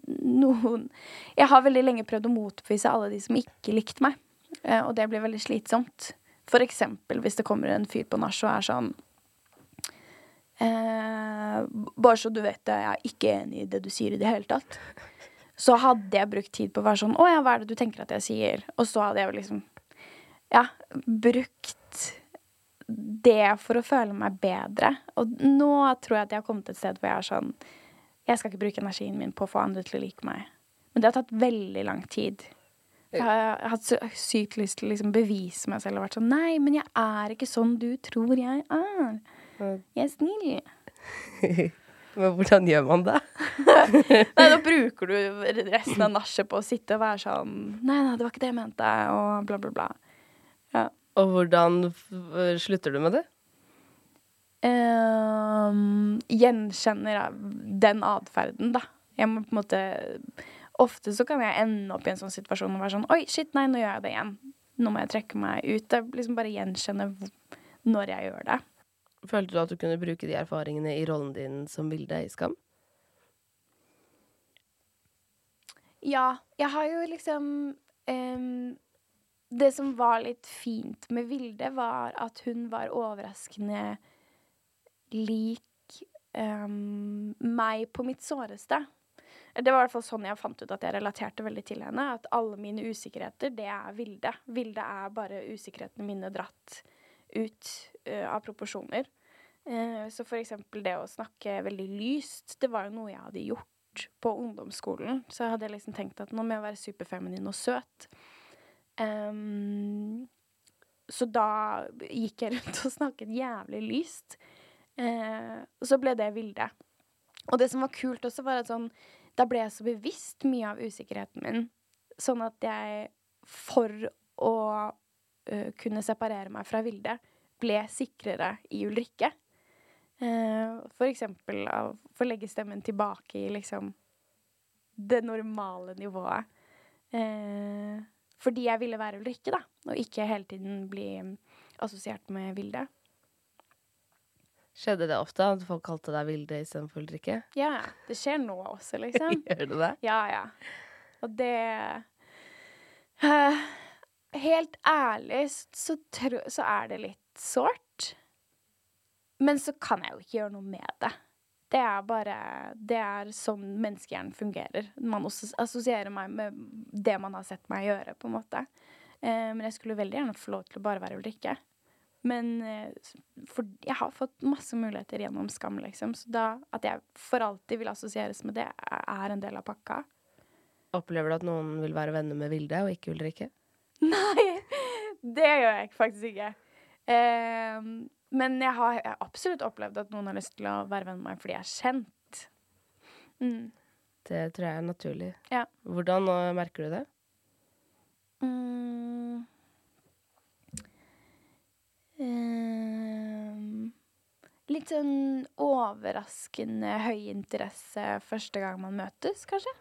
noen Jeg har veldig lenge prøvd å motbevise alle de som ikke likte meg. Eh, og det blir veldig slitsomt. For eksempel hvis det kommer en fyr på nach og er sånn eh, Bare så du vet det, jeg er ikke enig i det du sier i det hele tatt. Så hadde jeg brukt tid på å være sånn Å ja, hva er det du tenker at jeg sier? Og så hadde jeg liksom Ja, brukt det for å føle meg bedre. Og nå tror jeg at jeg har kommet et sted hvor jeg er sånn Jeg skal ikke bruke energien min på å få andre til å like meg. Men det har tatt veldig lang tid. Jeg har hatt sykt lyst til å liksom bevise meg selv og vært sånn Nei, men jeg er ikke sånn du tror jeg er. Jeg er snill. Men hvordan gjør man det? Nei, da bruker du resten av nachet på å sitte og være sånn Nei, nei, det var ikke det jeg mente, og bla, bla, bla. Ja. Og hvordan f- slutter du med det? Um, gjenkjenner den atferden, da. Jeg må på en måte Ofte så kan jeg ende opp i en sånn situasjon og være sånn Oi, shit, nei, nå gjør jeg det igjen. Nå må jeg trekke meg ut. Jeg liksom bare gjenkjenner når jeg gjør det. Følte du at du kunne bruke de erfaringene i rollen din som Vilde i Skam? Ja, jeg har jo liksom um, Det som var litt fint med Vilde, var at hun var overraskende lik um, meg på mitt såreste. Det var i hvert fall sånn jeg fant ut at jeg relaterte veldig til henne. At alle mine usikkerheter, det er Vilde. Vilde er bare usikkerhetene mine dratt ut uh, av proporsjoner. Uh, så for eksempel det å snakke veldig lyst, det var jo noe jeg hadde gjort på ungdomsskolen. Så jeg hadde liksom tenkt at nå må jeg være superfeminin og søt. Um, så da gikk jeg rundt og snakket jævlig lyst. Eh, og så ble det Vilde. Og det som var kult også, var at sånn Da ble jeg så bevisst mye av usikkerheten min, sånn at jeg, for å uh, kunne separere meg fra Vilde, ble sikrere i Ulrikke. Uh, for eksempel av å få legge stemmen tilbake i liksom det normale nivået. Uh, fordi jeg ville være Ulrikke, da, og ikke hele tiden bli assosiert med Vilde. Skjedde det ofte at folk kalte deg Vilde istedenfor Ulrikke? Ja, det skjer nå også, liksom. Gjør det det? Ja, ja. Og det uh, Helt ærlig så, så er det litt sårt. Men så kan jeg jo ikke gjøre noe med det. Det er bare Det er sånn menneskehjernen fungerer. Man også assosierer meg med det man har sett meg gjøre, på en måte. Eh, men jeg skulle veldig gjerne få lov til å bare være Ulrikke. Men eh, for jeg har fått masse muligheter gjennom Skam, liksom. Så da at jeg for alltid vil assosieres med det, er en del av pakka. Opplever du at noen vil være venner med Vilde og ikke Ulrikke? Nei, det gjør jeg faktisk ikke. Eh, men jeg har, jeg har absolutt opplevd at noen har lyst til å være venn med meg fordi jeg er kjent. Mm. Det tror jeg er naturlig. Ja. Hvordan øh, merker du det? Mm. Litt sånn overraskende høy interesse første gang man møtes, kanskje?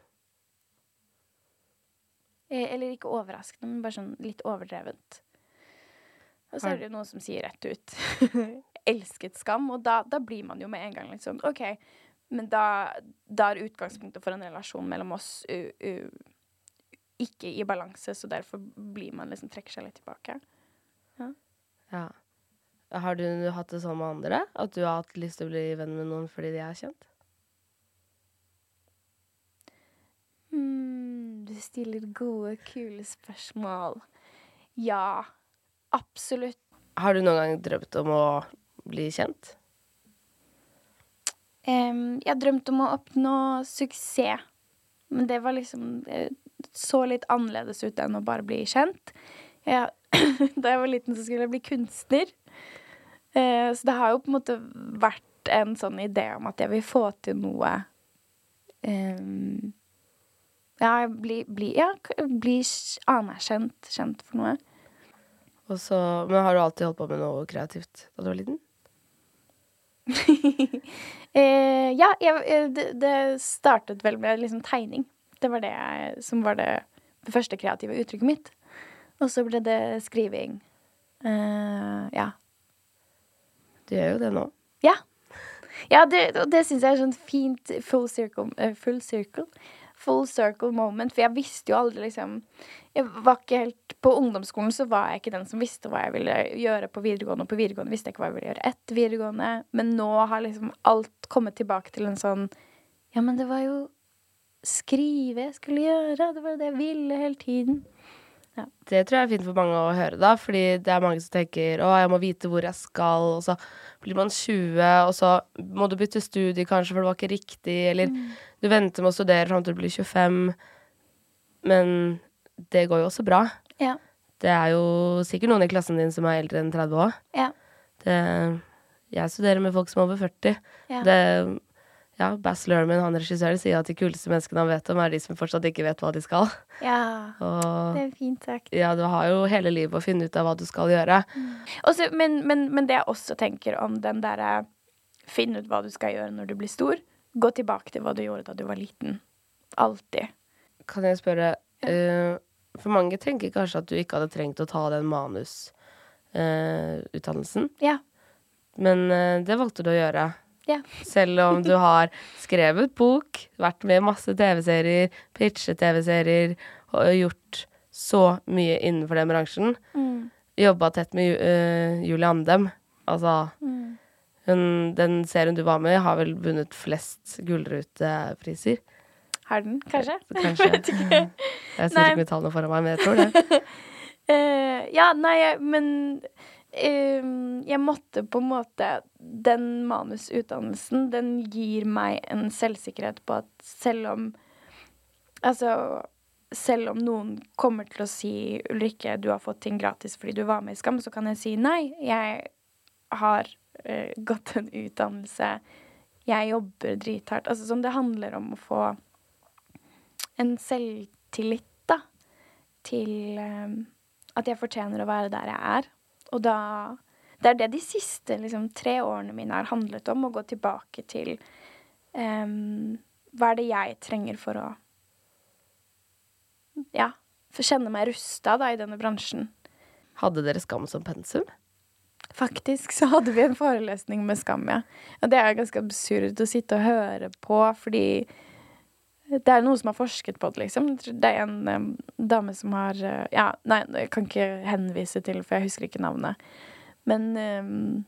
Eh, Eller ikke overraskende, men bare sånn litt overdrevent. Og så er det jo noen som sier rett ut 'elsket skam', og da, da blir man jo med en gang litt sånn OK, men da, da er utgangspunktet for en relasjon mellom oss u, u, ikke i balanse, så derfor blir man liksom trekker seg litt tilbake. Ja. Ja. Har du hatt det sånn med andre? At du har hatt lyst til å bli venn med noen fordi de er kjent? Mm, du stiller gode, kule spørsmål. Ja, absolutt. Har du noen gang drømt om å bli kjent? Um, jeg drømte om å oppnå suksess, men det var liksom Det så litt annerledes ut enn å bare bli kjent. Jeg, da jeg var liten, så skulle jeg bli kunstner. Eh, så det har jo på en måte vært en sånn idé om at jeg vil få til noe em, Ja, bli, bli, ja, bli anerkjent, kjent for noe. Så, men har du alltid holdt på med noe kreativt da du var liten? Eh, ja, jeg, eh, det, det startet vel med liksom tegning. Det var det som var det, det første kreative uttrykket mitt. Og så ble det skriving. Eh, ja. Du gjør jo det nå. Ja. Ja, det, og det syns jeg er sånn fint full circle, eh, full circle Full circle moment. For jeg visste jo aldri liksom Jeg var ikke helt På ungdomsskolen så var jeg ikke den som visste hva jeg ville gjøre på videregående. Og på videregående visste jeg ikke hva jeg ville gjøre etter videregående. Men nå har liksom alt kommet tilbake til en sånn Ja, men det var jo skrive jeg skulle gjøre. Det var det jeg ville hele tiden. Ja. Det tror jeg er fint for mange å høre, da, fordi det er mange som tenker å, jeg må vite hvor jeg skal, og så blir man 20, og så må du bytte studie kanskje, for det var ikke riktig, eller du venter med å studere fram til du blir 25, men det går jo også bra. Ja. Det er jo sikkert noen i klassen din som er eldre enn 30 år. Ja. Det, jeg studerer med folk som er over 40. Ja. Det, ja, Bass Lerman, han regissøren, sier at de kuleste menneskene han vet om, er de som fortsatt ikke vet hva de skal. ja. Og Det er fint sagt. ja, du har jo hele livet å finne ut av hva du skal gjøre. Også, men, men, men det jeg også tenker om den derre Finn ut hva du skal gjøre når du blir stor. Gå tilbake til hva du gjorde da du var liten. Alltid. Kan jeg spørre uh, For mange tenker kanskje at du ikke hadde trengt å ta den manusutdannelsen, Ja. men uh, det valgte du å gjøre. Ja. Selv om du har skrevet bok, vært med i masse TV-serier, pitchet TV-serier og gjort så mye innenfor den bransjen. Mm. Jobba tett med eh, Julie Andem. Altså Mm. hun, Den serien du var med i, har vel vunnet flest gullrutepriser. Har den, kanskje? Kanskje. Vet ikke. Jeg Nei. ikke med tallene foran meg, men jeg tror det. uh, ja, nei, men eh, jeg måtte på en måte Den manusutdannelsen, den gir meg en selvsikkerhet på at selv om Altså selv om noen kommer til å si 'Ulrikke, du har fått ting gratis fordi du var med i Skam', så kan jeg si nei. Jeg har uh, gått en utdannelse. Jeg jobber drithardt. Altså sånn, det handler om å få en selvtillit, da, til uh, at jeg fortjener å være der jeg er. Og da Det er det de siste liksom, tre årene mine har handlet om, å gå tilbake til um, Hva er det jeg trenger for å Ja, for å kjenne meg rusta i denne bransjen. Hadde dere Skam som pensum? Faktisk så hadde vi en forelesning med Skam, ja. Og det er ganske absurd å sitte og høre på, fordi det er noe som har forsket på det, liksom. Det er en um, dame som har uh, Ja, nei, jeg kan ikke henvise til, for jeg husker ikke navnet. Men um,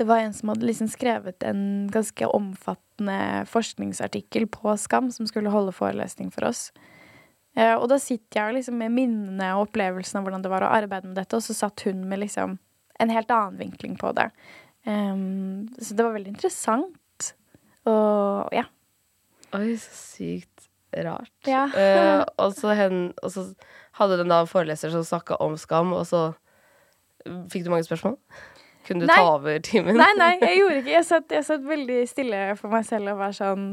det var en som hadde liksom skrevet en ganske omfattende forskningsartikkel på Skam, som skulle holde forelesning for oss. Uh, og da sitter jeg liksom med minnene og opplevelsen av hvordan det var å arbeide med dette, og så satt hun med liksom en helt annen vinkling på det. Um, så det var veldig interessant. Og ja. Oi, så sykt rart. Ja. Eh, og, så hen, og så hadde den da en foreleser som snakka om skam, og så fikk du mange spørsmål? Kunne du Nei. ta over timen? Nei, nei, jeg gjorde ikke Jeg satt, jeg satt veldig stille for meg selv og var sånn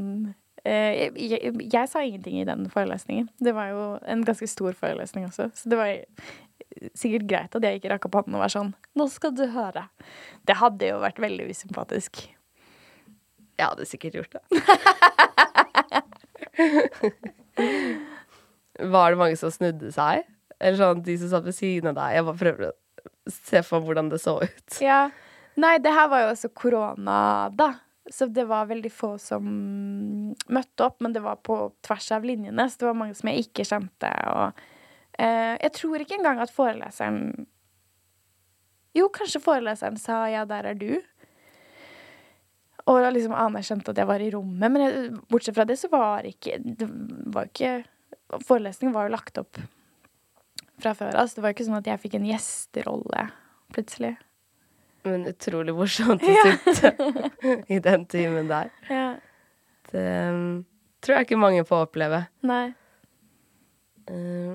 eh, jeg, jeg, jeg sa ingenting i den forelesningen. Det var jo en ganske stor forelesning også, så det var sikkert greit at jeg ikke rakk opp hånden og var sånn Nå skal du høre. Det hadde jo vært veldig usympatisk. Jeg hadde sikkert gjort det. Var det mange som snudde seg? Eller sånn de som satt ved siden av deg? Jeg bare prøver å se for meg hvordan det så ut. Ja. Nei, det her var jo også korona, da. Så det var veldig få som møtte opp, men det var på tvers av linjene. Så det var mange som jeg ikke kjente. Og eh, jeg tror ikke engang at foreleseren Jo, kanskje foreleseren sa 'ja, der er du'. Og liksom anerkjente at jeg var i rommet. Men jeg, bortsett fra det, så var ikke Det var ikke Forelesningen var jo lagt opp fra før av, så det var jo ikke sånn at jeg fikk en gjesterolle plutselig. Men utrolig morsomt å Ja. sitte i den timen der. Ja. Det um, tror jeg ikke mange får oppleve. Nei. Eh,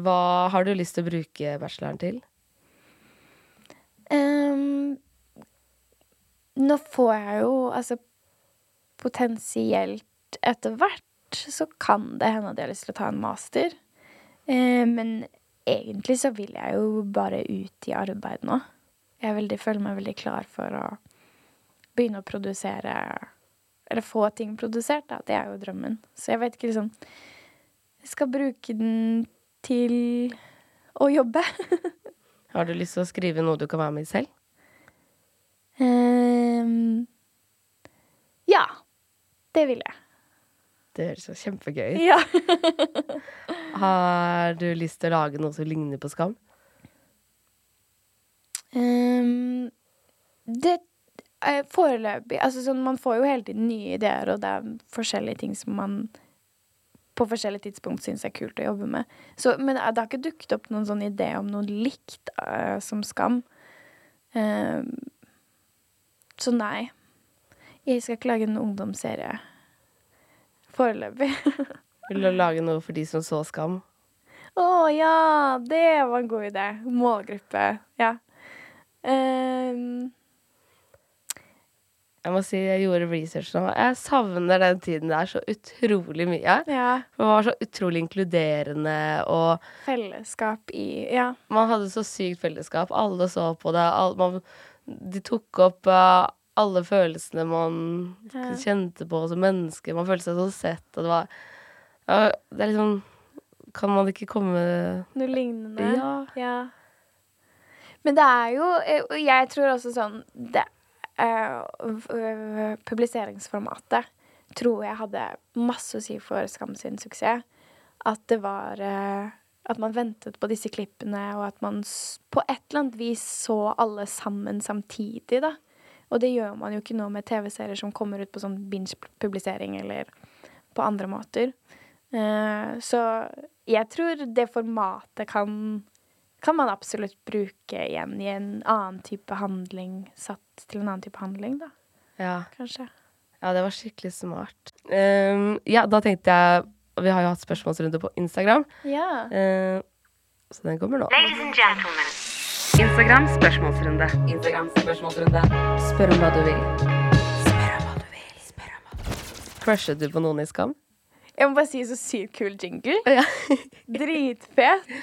hva har du lyst til å bruke bacheloren til? Ehm, nå får jeg jo altså potensielt etter hvert så kan det hende at jeg har lyst til å ta en master. Eh, men egentlig så vil jeg jo bare ut i arbeid nå. Jeg veldig, føler meg veldig klar for å begynne å produsere Eller få ting produsert, da. Det er jo drømmen. Så jeg vet ikke liksom Jeg skal bruke den til å jobbe. Har du lyst til å skrive noe du kan være med i selv? Ehm, ja. Det vil jeg. Det høres jo kjempegøy ut. Ja. Har du lyst til å lage noe som ligner på Skam? Um, det er foreløpig Altså sånn, man får jo hele tiden nye ideer, og det er forskjellige ting som man på forskjellige tidspunkt syns er kult å jobbe med. Så, men det har ikke dukket opp noen sånn idé om noe likt uh, som Skam. Uh, så nei. Jeg skal ikke lage en ungdomsserie foreløpig. Vil du lage noe for de som så Skam? Å oh, ja! Det var en god idé. Målgruppe. Ja. Um, jeg må si jeg gjorde research nå. Jeg savner den tiden der så utrolig mye. Ja. Man var så utrolig inkluderende og Fellesskap i Ja. Man hadde så sykt fellesskap. Alle så på det. Alle, man, de tok opp uh, alle følelsene man ja. kjente på som menneske. Man følte seg så sett, og det var uh, Det er liksom Kan man ikke komme Noe lignende? Ja. ja. Men det er jo Og Jeg tror også sånn det uh, publiseringsformatet tror jeg hadde masse å si for Skam sin suksess. At det var uh, At man ventet på disse klippene, og at man på et eller annet vis så alle sammen samtidig, da. Og det gjør man jo ikke nå med TV-serier som kommer ut på sånn binge-publisering eller på andre måter. Uh, så jeg tror det formatet kan kan man absolutt bruke igjen i en annen type handling, satt til en annen type handling, da. Ja. Kanskje. Ja, det var skikkelig smart. Um, ja, da tenkte jeg Vi har jo hatt spørsmålsrunde på Instagram. Ja. Uh, så den kommer nå. Ladies and gentlemen. Instagram spørsmålsrunde. Instagram spørsmålsrunde. Spør om hva du vil. Spør om hva du vil. Spør om hva du vil. Crushet du på noen i Skam? Jeg må bare si så sykt kul jingle. Ja. Dritfet.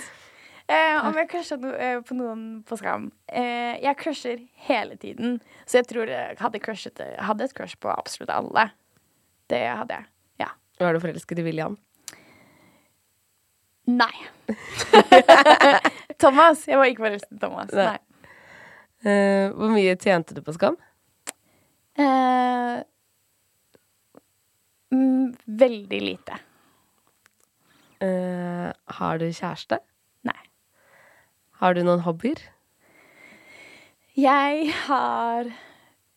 Eh, om jeg crusha no, eh, på noen på Skam? Eh, jeg crusher hele tiden. Så jeg tror jeg hadde, crushet, hadde et crush på absolutt alle. Det hadde jeg. Ja. Var du forelsket i William? Nei. Thomas. Jeg var ikke forelsket i Thomas. Nei. Eh, hvor mye tjente du på Skam? Uh, mm, veldig lite. Uh, har du kjæreste? Nei. Har du noen hobbyer? Jeg har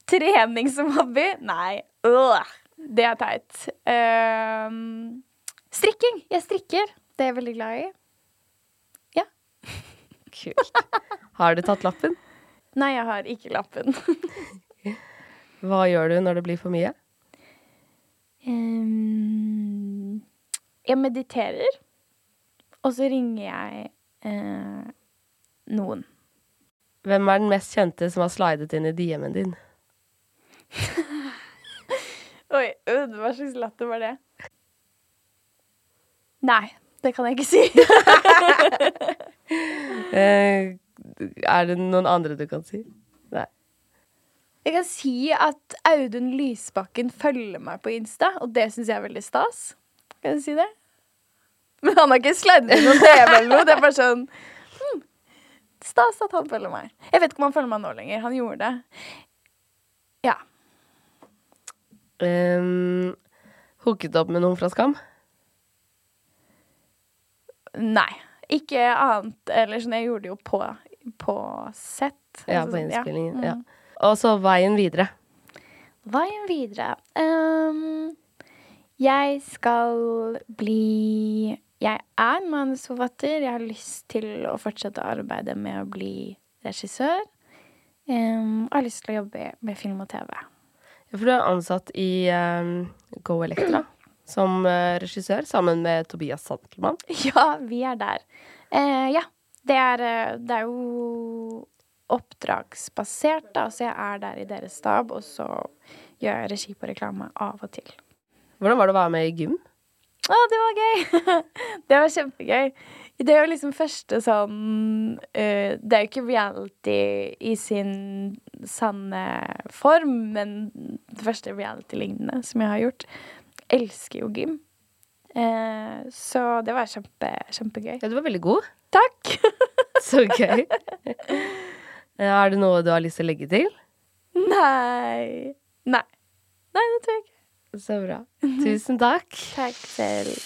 trening som hobby. Nei, øh, det er teit. Uh, strikking. Jeg strikker. Det er jeg veldig glad i. Ja. Kult. Har du tatt lappen? Nei, jeg har ikke lappen. Hva gjør du når det blir for mye? Um, jeg mediterer. Og så ringer jeg uh, noen. Hvem er den mest kjente som har slidet inn i DM-en din? Oi, hva slags latter var det? Nei, det kan jeg ikke si. eh, er det noen andre du kan si? Nei. Jeg kan si at Audun Lysbakken følger meg på Insta, og det syns jeg er veldig stas. Kan jeg si det? Men han har ikke slidet inn noen TV eller noe. Det er bare sånn Stas at han følger meg. Jeg vet ikke om han følger meg nå lenger. Han gjorde det. Ja. Um, hooket opp med noen fra Skam? Nei. Ikke annet Eller sånn, jeg gjorde det jo på, på sett. Ja, på sånn, innspillingen. Ja. Mm. Og så veien videre. Veien videre um, Jeg skal bli jeg er manusforfatter. Jeg har lyst til å fortsette å arbeide med å bli regissør. Um, og har lyst til å jobbe med film og TV. Ja, for du er ansatt i um, Go Electra som uh, regissør sammen med Tobias Santelmann. Ja, vi er der. Eh, ja. Det er, uh, det er jo oppdragsbasert, da, så jeg er der i deres stab, og så gjør jeg regi på reklame av og til. Hvordan var det å være med i gym? Å, det var gøy! det var kjempegøy. Det er jo liksom første sånn uh, Det er jo ikke reality i sin sanne form, men det første reality-lignende som jeg har gjort. Elsker jo gym. Eh, så det var kjempe, kjempegøy. Ja, du var veldig god. Takk! så gøy. er det noe du har lyst til å legge til? Nei. Nei. Nei, det tror jeg ikke. Så bra. Tusen takk. Takk selv.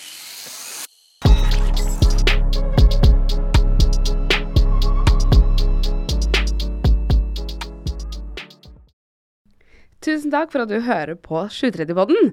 Tusen takk for at du hører på 730-podden.